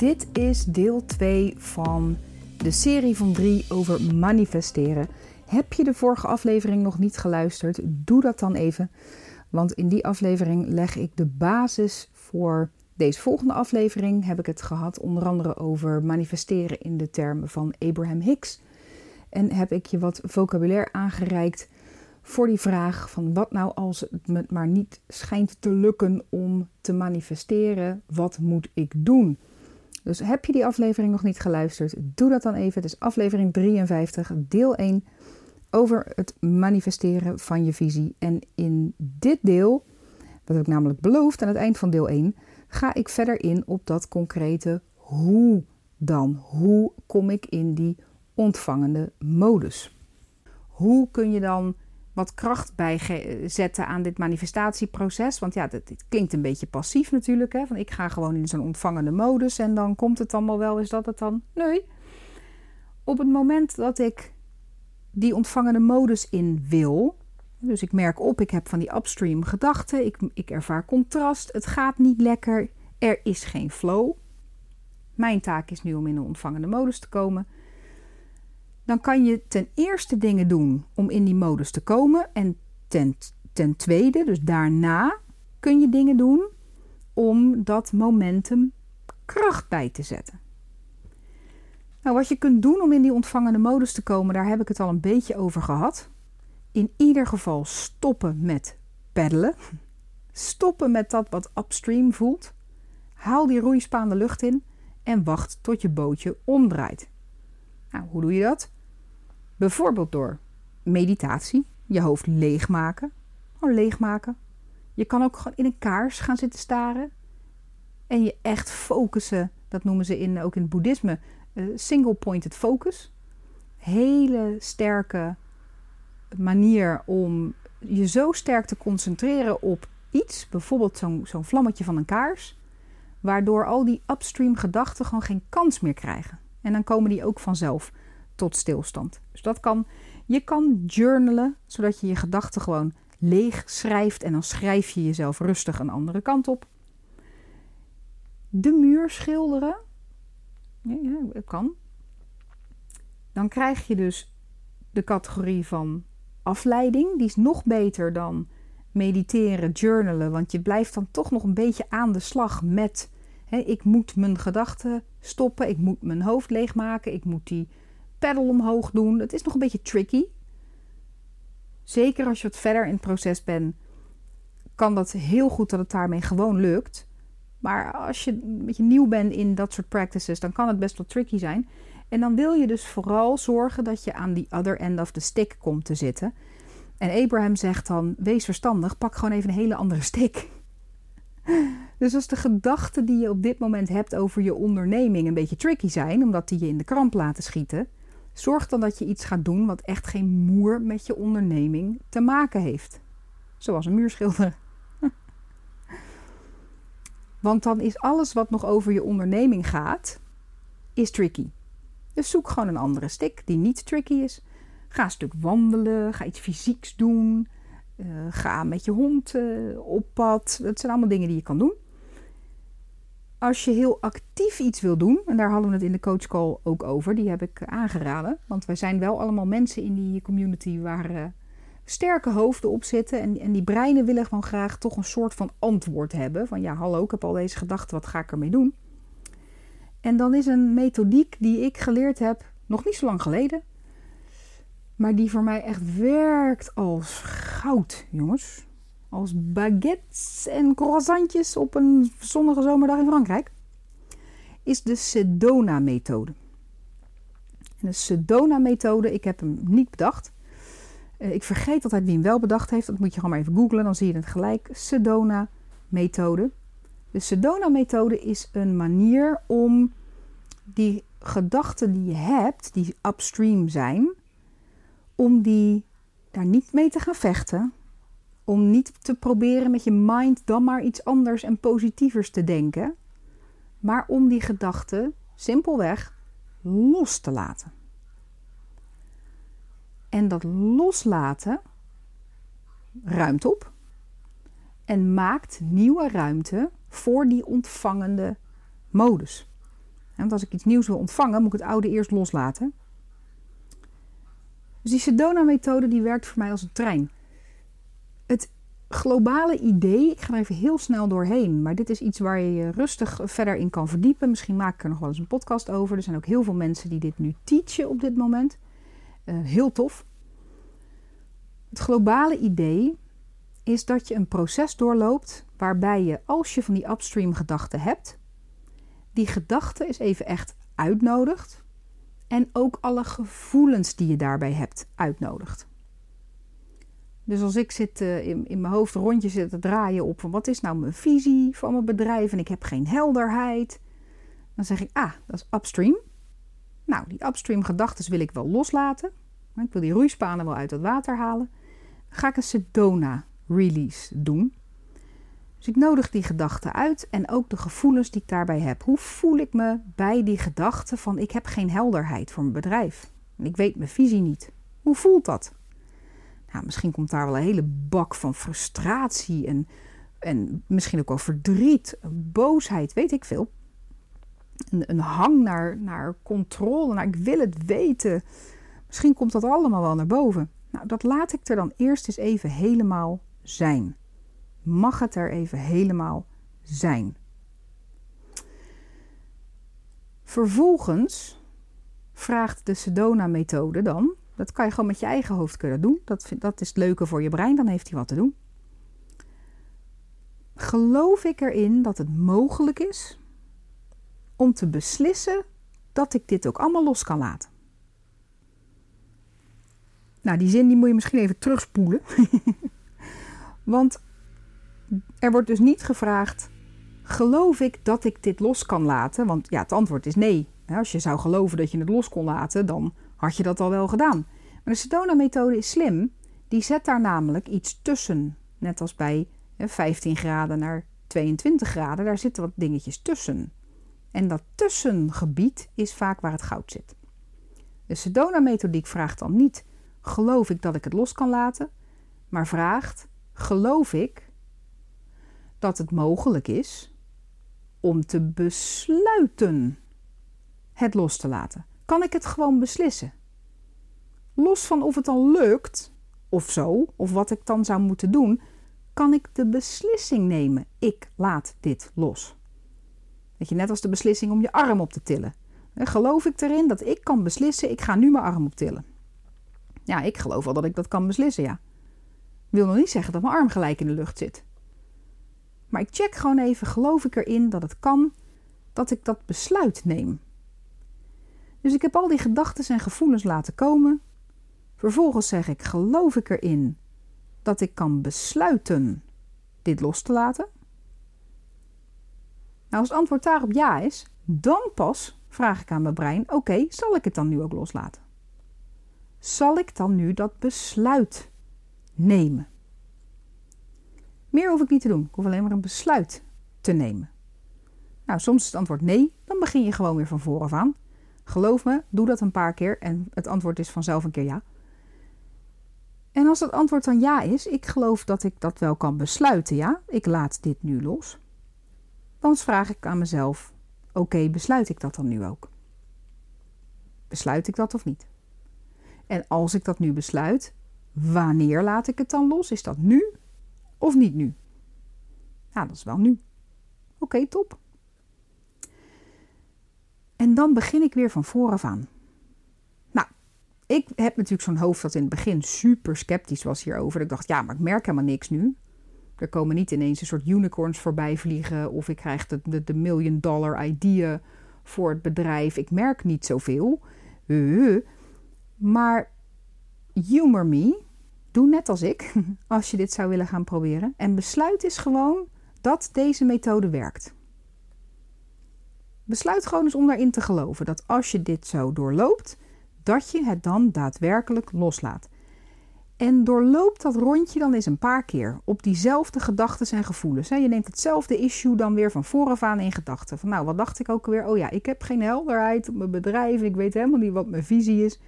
Dit is deel 2 van de serie van 3 over manifesteren. Heb je de vorige aflevering nog niet geluisterd? Doe dat dan even. Want in die aflevering leg ik de basis voor deze volgende aflevering. Heb ik het gehad onder andere over manifesteren in de termen van Abraham Hicks. En heb ik je wat vocabulaire aangereikt voor die vraag van wat nou als het me maar niet schijnt te lukken om te manifesteren, wat moet ik doen? Dus heb je die aflevering nog niet geluisterd, doe dat dan even. Het is aflevering 53, deel 1, over het manifesteren van je visie. En in dit deel, dat heb ik namelijk beloofd aan het eind van deel 1, ga ik verder in op dat concrete hoe dan. Hoe kom ik in die ontvangende modus? Hoe kun je dan wat kracht bijzetten aan dit manifestatieproces. Want ja, dit, klinkt een beetje passief natuurlijk. Hè? Van ik ga gewoon in zo'n ontvangende modus en dan komt het allemaal wel. Is dat het dan? Nee. Op het moment dat ik die ontvangende modus in wil. Dus ik merk op, ik heb van die upstream gedachten. Ik, ik ervaar contrast. Het gaat niet lekker. Er is geen flow. Mijn taak is nu om in een ontvangende modus te komen dan kan je ten eerste dingen doen om in die modus te komen. En ten, ten tweede, dus daarna, kun je dingen doen om dat momentum kracht bij te zetten. Nou, wat je kunt doen om in die ontvangende modus te komen, daar heb ik het al een beetje over gehad. In ieder geval stoppen met peddelen. Stoppen met dat wat upstream voelt. Haal die roeispaan de lucht in en wacht tot je bootje omdraait. Nou, hoe doe je dat? Bijvoorbeeld door meditatie, je hoofd leegmaken. Gewoon leegmaken. Je kan ook gewoon in een kaars gaan zitten staren. En je echt focussen. Dat noemen ze in, ook in het boeddhisme uh, single-pointed focus. Hele sterke manier om je zo sterk te concentreren op iets. Bijvoorbeeld zo'n zo'n vlammetje van een kaars. Waardoor al die upstream gedachten gewoon geen kans meer krijgen. En dan komen die ook vanzelf tot stilstand. Dus dat kan. Je kan journalen, zodat je je gedachten gewoon leeg schrijft en dan schrijf je jezelf rustig een andere kant op. De muur schilderen. Ja, ja, dat kan. Dan krijg je dus de categorie van afleiding. Die is nog beter dan mediteren, journalen. Want je blijft dan toch nog een beetje aan de slag met... ik moet mijn gedachten stoppen. Ik moet mijn hoofd leegmaken. Ik moet die pedal omhoog doen. Het is nog een beetje tricky. Zeker als je wat verder in het proces bent, kan dat heel goed dat het daarmee gewoon lukt. Maar als je een beetje nieuw bent in dat soort practices, dan kan het best wel tricky zijn. En dan wil je dus vooral zorgen dat je aan die other end of the stick komt te zitten. En Abraham zegt dan: wees verstandig, pak gewoon even een hele andere stick. Dus als de gedachten die je op dit moment hebt over je onderneming een beetje tricky zijn, omdat die je in de kramp laten schieten, Zorg dan dat je iets gaat doen wat echt geen moer met je onderneming te maken heeft. Zoals een muurschilder. Want dan is alles wat nog over je onderneming gaat, is tricky. Dus zoek gewoon een andere stick die niet tricky is. Ga een stuk wandelen, ga iets fysieks doen. Uh, ga met je hond uh, op pad. Dat zijn allemaal dingen die je kan doen als je heel actief iets wil doen, en daar hadden we het in de coachcall ook over, die heb ik aangeraden. Want wij zijn wel allemaal mensen in die community waar uh, sterke hoofden op zitten. En, en die breinen willen gewoon graag toch een soort van antwoord hebben. Van ja, hallo, ik heb al deze gedachten, wat ga ik ermee doen? En dan is een methodiek die ik geleerd heb, nog niet zo lang geleden. Maar die voor mij echt werkt als goud, jongens als baguettes en croissantjes op een zonnige zomerdag in Frankrijk, is de Sedona-methode. de Sedona-methode, ik heb hem niet bedacht. Eh, ik vergeet altijd wie hem wel bedacht heeft. Dat moet je gewoon maar even googlen, dan zie je het gelijk. Sedona-methode. De Sedona-methode is een manier om die gedachten die je hebt, die upstream zijn, om die daar niet mee te gaan vechten, om niet te proberen met je mind dan maar iets anders en positievers te denken, maar om die gedachten simpelweg los te laten. En dat loslaten ruimt op en maakt nieuwe ruimte voor die ontvangende modus. Want als ik iets nieuws wil ontvangen, moet ik het oude eerst loslaten. Dus die Sedona-methode die werkt voor mij als een trein. Globale idee, ik ga er even heel snel doorheen, maar dit is iets waar je je rustig verder in kan verdiepen. Misschien maak ik er nog wel eens een podcast over. Er zijn ook heel veel mensen die dit nu teachen op dit moment. Uh, heel tof. Het globale idee is dat je een proces doorloopt waarbij je, als je van die upstream gedachten hebt, die gedachte is even echt uitnodigt en ook alle gevoelens die je daarbij hebt uitnodigt. Dus als ik zit uh, in, in mijn hoofd rondje zit te draaien op van wat is nou mijn visie van mijn bedrijf en ik heb geen helderheid, dan zeg ik ah, dat is upstream. Nou, die upstream gedachten wil ik wel loslaten. Ik wil die roeispanen wel uit het water halen. Dan ga ik een Sedona release doen. Dus ik nodig die gedachten uit en ook de gevoelens die ik daarbij heb. Hoe voel ik me bij die gedachte van ik heb geen helderheid voor mijn bedrijf? En ik weet mijn visie niet. Hoe voelt dat? Nou, misschien komt daar wel een hele bak van frustratie en, en misschien ook wel verdriet, boosheid, weet ik veel. Een, een hang naar, naar controle, naar ik wil het weten. Misschien komt dat allemaal wel naar boven. Nou, dat laat ik er dan eerst eens even helemaal zijn. Mag het er even helemaal zijn. Vervolgens vraagt de Sedona-methode dan, dat kan je gewoon met je eigen hoofd kunnen doen, dat, dat is het leuke voor je brein, dan heeft hij wat te doen. Geloof ik erin dat het mogelijk is om te beslissen dat ik dit ook allemaal los kan laten? Nou, die zin die moet je misschien even terugspoelen. Want er wordt dus niet gevraagd: geloof ik dat ik dit los kan laten? Want ja, het antwoord is nee. Als je zou geloven dat je het los kon laten, dan had je dat al wel gedaan. Maar de Sedona-methode is slim. Die zet daar namelijk iets tussen. Net als bij 15 graden naar 22 graden, daar zitten wat dingetjes tussen. En dat tussengebied is vaak waar het goud zit. De Sedona-methodiek vraagt dan niet: geloof ik dat ik het los kan laten? Maar vraagt: geloof ik dat het mogelijk is om te besluiten het los te laten? Kan ik het gewoon beslissen? Los van of het dan lukt of zo, of wat ik dan zou moeten doen, kan ik de beslissing nemen. Ik laat dit los. Weet je, net als de beslissing om je arm op te tillen. Geloof ik erin dat ik kan beslissen, ik ga nu mijn arm optillen. Ja, ik geloof wel dat ik dat kan beslissen, ja. Wil nog niet zeggen dat mijn arm gelijk in de lucht zit. Maar ik check gewoon even, geloof ik erin dat het kan dat ik dat besluit neem. Dus ik heb al die gedachten en gevoelens laten komen. Vervolgens zeg ik, geloof ik erin dat ik kan besluiten dit los te laten? Nou, als het antwoord daarop ja is, dan pas vraag ik aan mijn brein: oké, zal ik het dan nu ook loslaten? Zal ik dan nu dat besluit nemen? Meer hoef ik niet te doen. Ik hoef alleen maar een besluit te nemen. Nou, soms is het antwoord nee. Dan begin je gewoon weer van vooraf aan. Geloof me, doe dat een paar keer en het antwoord is vanzelf een keer ja. En als het antwoord dan ja is, ik geloof dat ik dat wel kan besluiten, ja, ik laat dit nu los. Dan vraag ik aan mezelf: oké, besluit ik dat dan nu ook? Besluit ik dat of niet? En als ik dat nu besluit, wanneer laat ik het dan los? Is dat nu of niet nu? Nou, dat is wel nu. Oké, top. En dan begin ik weer van vooraf aan. Nou, ik heb natuurlijk zo'n hoofd dat in het begin super sceptisch was hierover. Ik dacht, ja, maar ik merk helemaal niks nu. Er komen niet ineens een soort unicorns voorbij vliegen. Of ik krijg de, de, de million dollar idea voor het bedrijf. Ik merk niet zoveel. Uh, maar humor me. Doe net als ik, als je dit zou willen gaan proberen. En besluit is gewoon dat deze methode werkt. Besluit gewoon eens om daarin te geloven dat als je dit zo doorloopt, dat je het dan daadwerkelijk loslaat. En doorloop dat rondje dan eens een paar keer op diezelfde gedachten en gevoelens. Je neemt hetzelfde issue dan weer van vooraf aan in gedachten. Van nou, wat dacht ik ook alweer? Oh ja, ik heb geen helderheid op mijn bedrijf. Ik weet helemaal niet wat mijn visie is.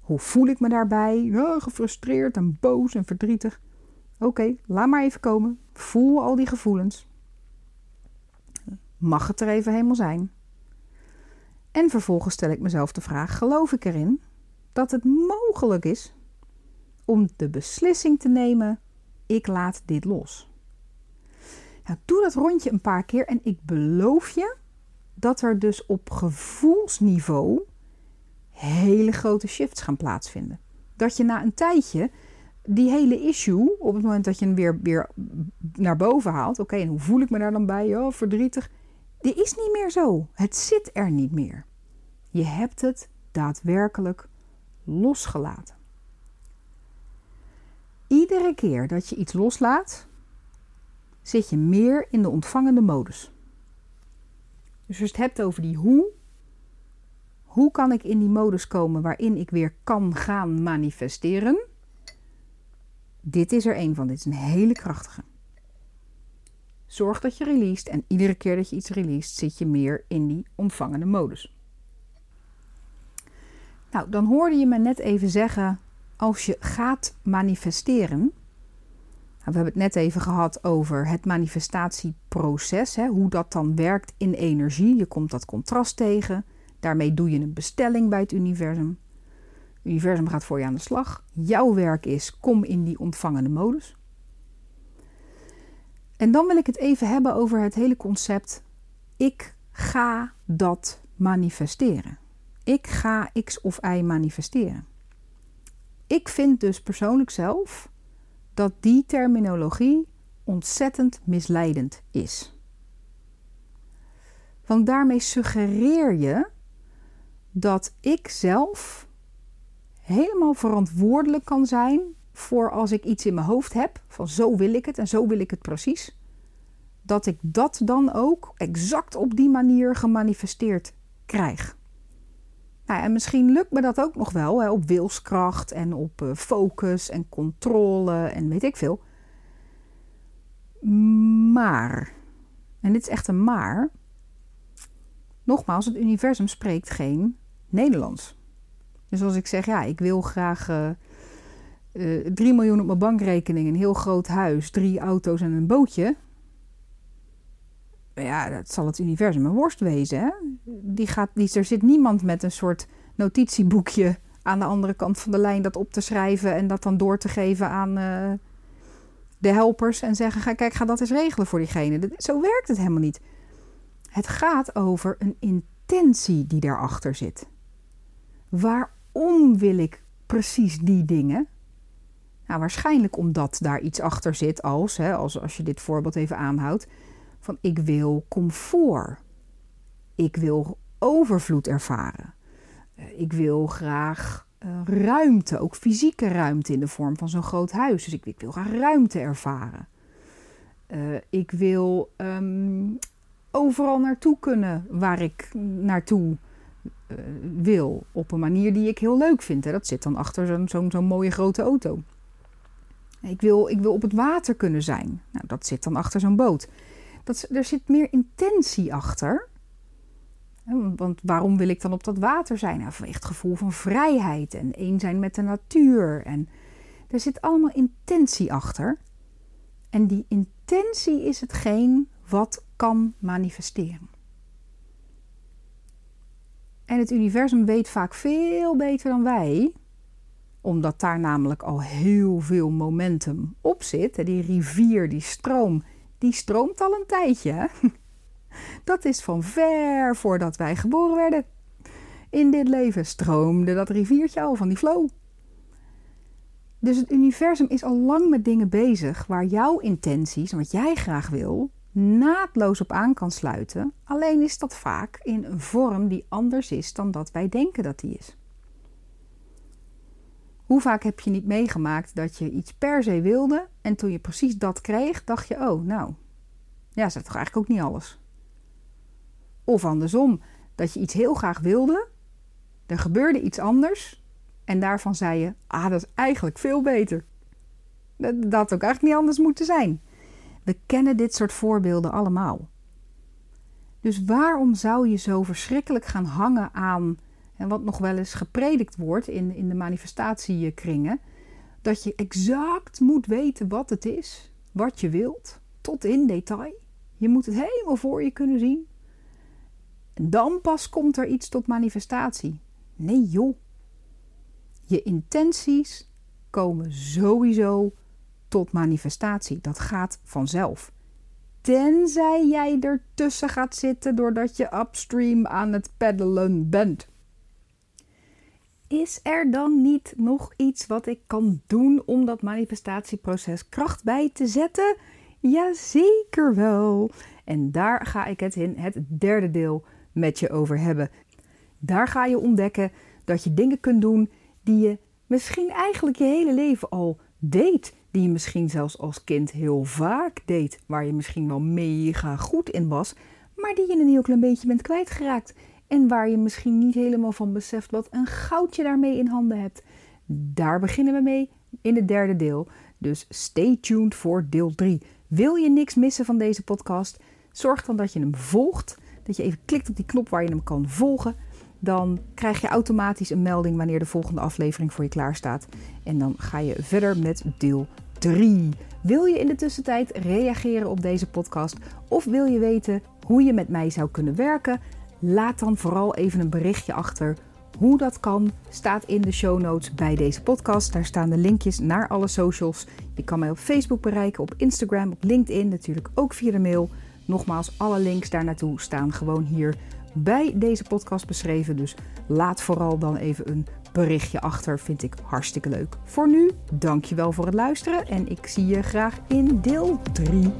Hoe voel ik me daarbij? Gefrustreerd en boos en verdrietig. Oké, laat maar even komen. Voel al die gevoelens. Mag het er even helemaal zijn? En vervolgens stel ik mezelf de vraag: geloof ik erin dat het mogelijk is om de beslissing te nemen: ik laat dit los? Nou, doe dat rondje een paar keer en ik beloof je dat er dus op gevoelsniveau hele grote shifts gaan plaatsvinden. Dat je na een tijdje die hele issue, op het moment dat je hem weer, weer naar boven haalt, oké, en hoe voel ik me daar dan bij? Oh, verdrietig. Die is niet meer zo. Het zit er niet meer. Je hebt het daadwerkelijk losgelaten. Iedere keer dat je iets loslaat, zit je meer in de ontvangende modus. Dus als je het hebt over die hoe, hoe kan ik in die modus komen waarin ik weer kan gaan manifesteren? Dit is er een van. Dit is een hele krachtige. Zorg dat je released en iedere keer dat je iets released zit je meer in die ontvangende modus. Nou, dan hoorde je me net even zeggen, als je gaat manifesteren. Nou, we hebben het net even gehad over het manifestatieproces, hè, hoe dat dan werkt in energie. Je komt dat contrast tegen. Daarmee doe je een bestelling bij het universum. Het universum gaat voor je aan de slag. Jouw werk is, kom in die ontvangende modus. En dan wil ik het even hebben over het hele concept: ik ga dat manifesteren. Ik ga X of Y manifesteren. Ik vind dus persoonlijk zelf dat die terminologie ontzettend misleidend is. Want daarmee suggereer je dat ik zelf helemaal verantwoordelijk kan zijn voor als ik iets in mijn hoofd heb, van zo wil ik het en zo wil ik het precies, dat ik dat dan ook exact op die manier gemanifesteerd krijg. Nou, en misschien lukt me dat ook nog wel, hè, op wilskracht en op uh, focus en controle en weet ik veel. Maar, en dit is echt een maar, nogmaals, het universum spreekt geen Nederlands. Dus als ik zeg, ja, ik wil graag uh, uh, 3 miljoen op mijn bankrekening, een heel groot huis, drie auto's en een bootje. Ja, dat zal het universum een worst wezen. Hè? Die gaat, die, er zit niemand met een soort notitieboekje aan de andere kant van de lijn dat op te schrijven en dat dan door te geven aan uh, de helpers en zeggen: ga, kijk, ga dat eens regelen voor diegene. Zo werkt het helemaal niet. Het gaat over een intentie die daarachter zit. Waarom wil ik precies die dingen? Nou, waarschijnlijk omdat daar iets achter zit als, hè, als, als je dit voorbeeld even aanhoudt, van ik wil comfort. Ik wil overvloed ervaren. Eh, ik wil graag uh, ruimte, ook fysieke ruimte in de vorm van zo'n groot huis. Dus ik, wil graag ruimte ervaren. Uh, ik wil um, overal naartoe kunnen waar ik naartoe wil. Op een manier die ik heel leuk vind. Hè. Dat zit dan achter zo'n zo'n zo'n mooie grote auto. Ik wil, ik wil op het water kunnen zijn. Nou, dat zit dan achter zo'n boot. Dat, er zit meer intentie achter. Want waarom wil ik dan op dat water zijn? Nou, vanwege het gevoel van vrijheid en één zijn met de natuur. En er zit allemaal intentie achter. En die intentie is hetgeen wat kan manifesteren. En het universum weet vaak veel beter dan wij, omdat daar namelijk al heel veel momentum op zit. Die rivier, die stroom, die stroomt al een tijdje. Dat is van ver voordat wij geboren werden. In dit leven stroomde dat riviertje al van die flow. Dus het universum is al lang met dingen bezig waar jouw intenties en wat jij graag wil naadloos op aan kan sluiten. Alleen is dat vaak in een vorm die anders is dan dat wij denken dat die is. Hoe vaak heb je niet meegemaakt dat je iets per se wilde en toen je precies dat kreeg, dacht je: oh, nou, ja, is toch eigenlijk ook niet alles. Of andersom, dat je iets heel graag wilde, er gebeurde iets anders en daarvan zei je: ah, dat is eigenlijk veel beter. Dat, dat had ook eigenlijk niet anders moeten zijn. We kennen dit soort voorbeelden allemaal. Dus waarom zou je zo verschrikkelijk gaan hangen aan en wat nog wel eens gepredikt wordt in, in de manifestatiekringen, dat je exact moet weten wat het is, wat je wilt, tot in detail. Je moet het helemaal voor je kunnen zien. dan pas komt er iets tot manifestatie. Nee joh. Je intenties komen sowieso tot manifestatie. Dat gaat vanzelf. Tenzij jij ertussen gaat zitten doordat je upstream aan het peddelen bent. Is er dan niet nog iets wat ik kan doen om dat manifestatieproces kracht bij te zetten? Jazeker wel. En daar ga ik het in het derde deel met je over hebben. Daar ga je ontdekken dat je dingen kunt doen die je misschien eigenlijk je hele leven al deed. Die je misschien zelfs als kind heel vaak deed. Waar je misschien wel mega goed in was. Maar die je een heel klein beetje bent kwijtgeraakt. En waar je misschien niet helemaal van beseft wat een goudje daarmee in handen hebt. Daar beginnen we mee in het derde deel. Dus stay tuned voor deel 3. Wil je niks missen van deze podcast? Zorg dan dat je hem volgt. Dat je even klikt op die knop waar je hem kan volgen. Dan krijg je automatisch een melding wanneer de volgende aflevering voor je klaar staat. En dan ga je verder met deel 3. Wil je in de tussentijd reageren op deze podcast? Of wil je weten hoe je met mij zou kunnen werken? Laat dan vooral even een berichtje achter. Hoe dat kan, staat in de show notes bij deze podcast. Daar staan de linkjes naar alle socials. Je kan mij op Facebook bereiken, op Instagram, op LinkedIn, natuurlijk ook via de mail. Nogmaals, alle links daar naartoe staan gewoon hier bij deze podcast beschreven. Dus laat vooral dan even een berichtje achter. Vind ik hartstikke leuk. Voor nu, dankjewel voor het luisteren en ik zie je graag in deel 3.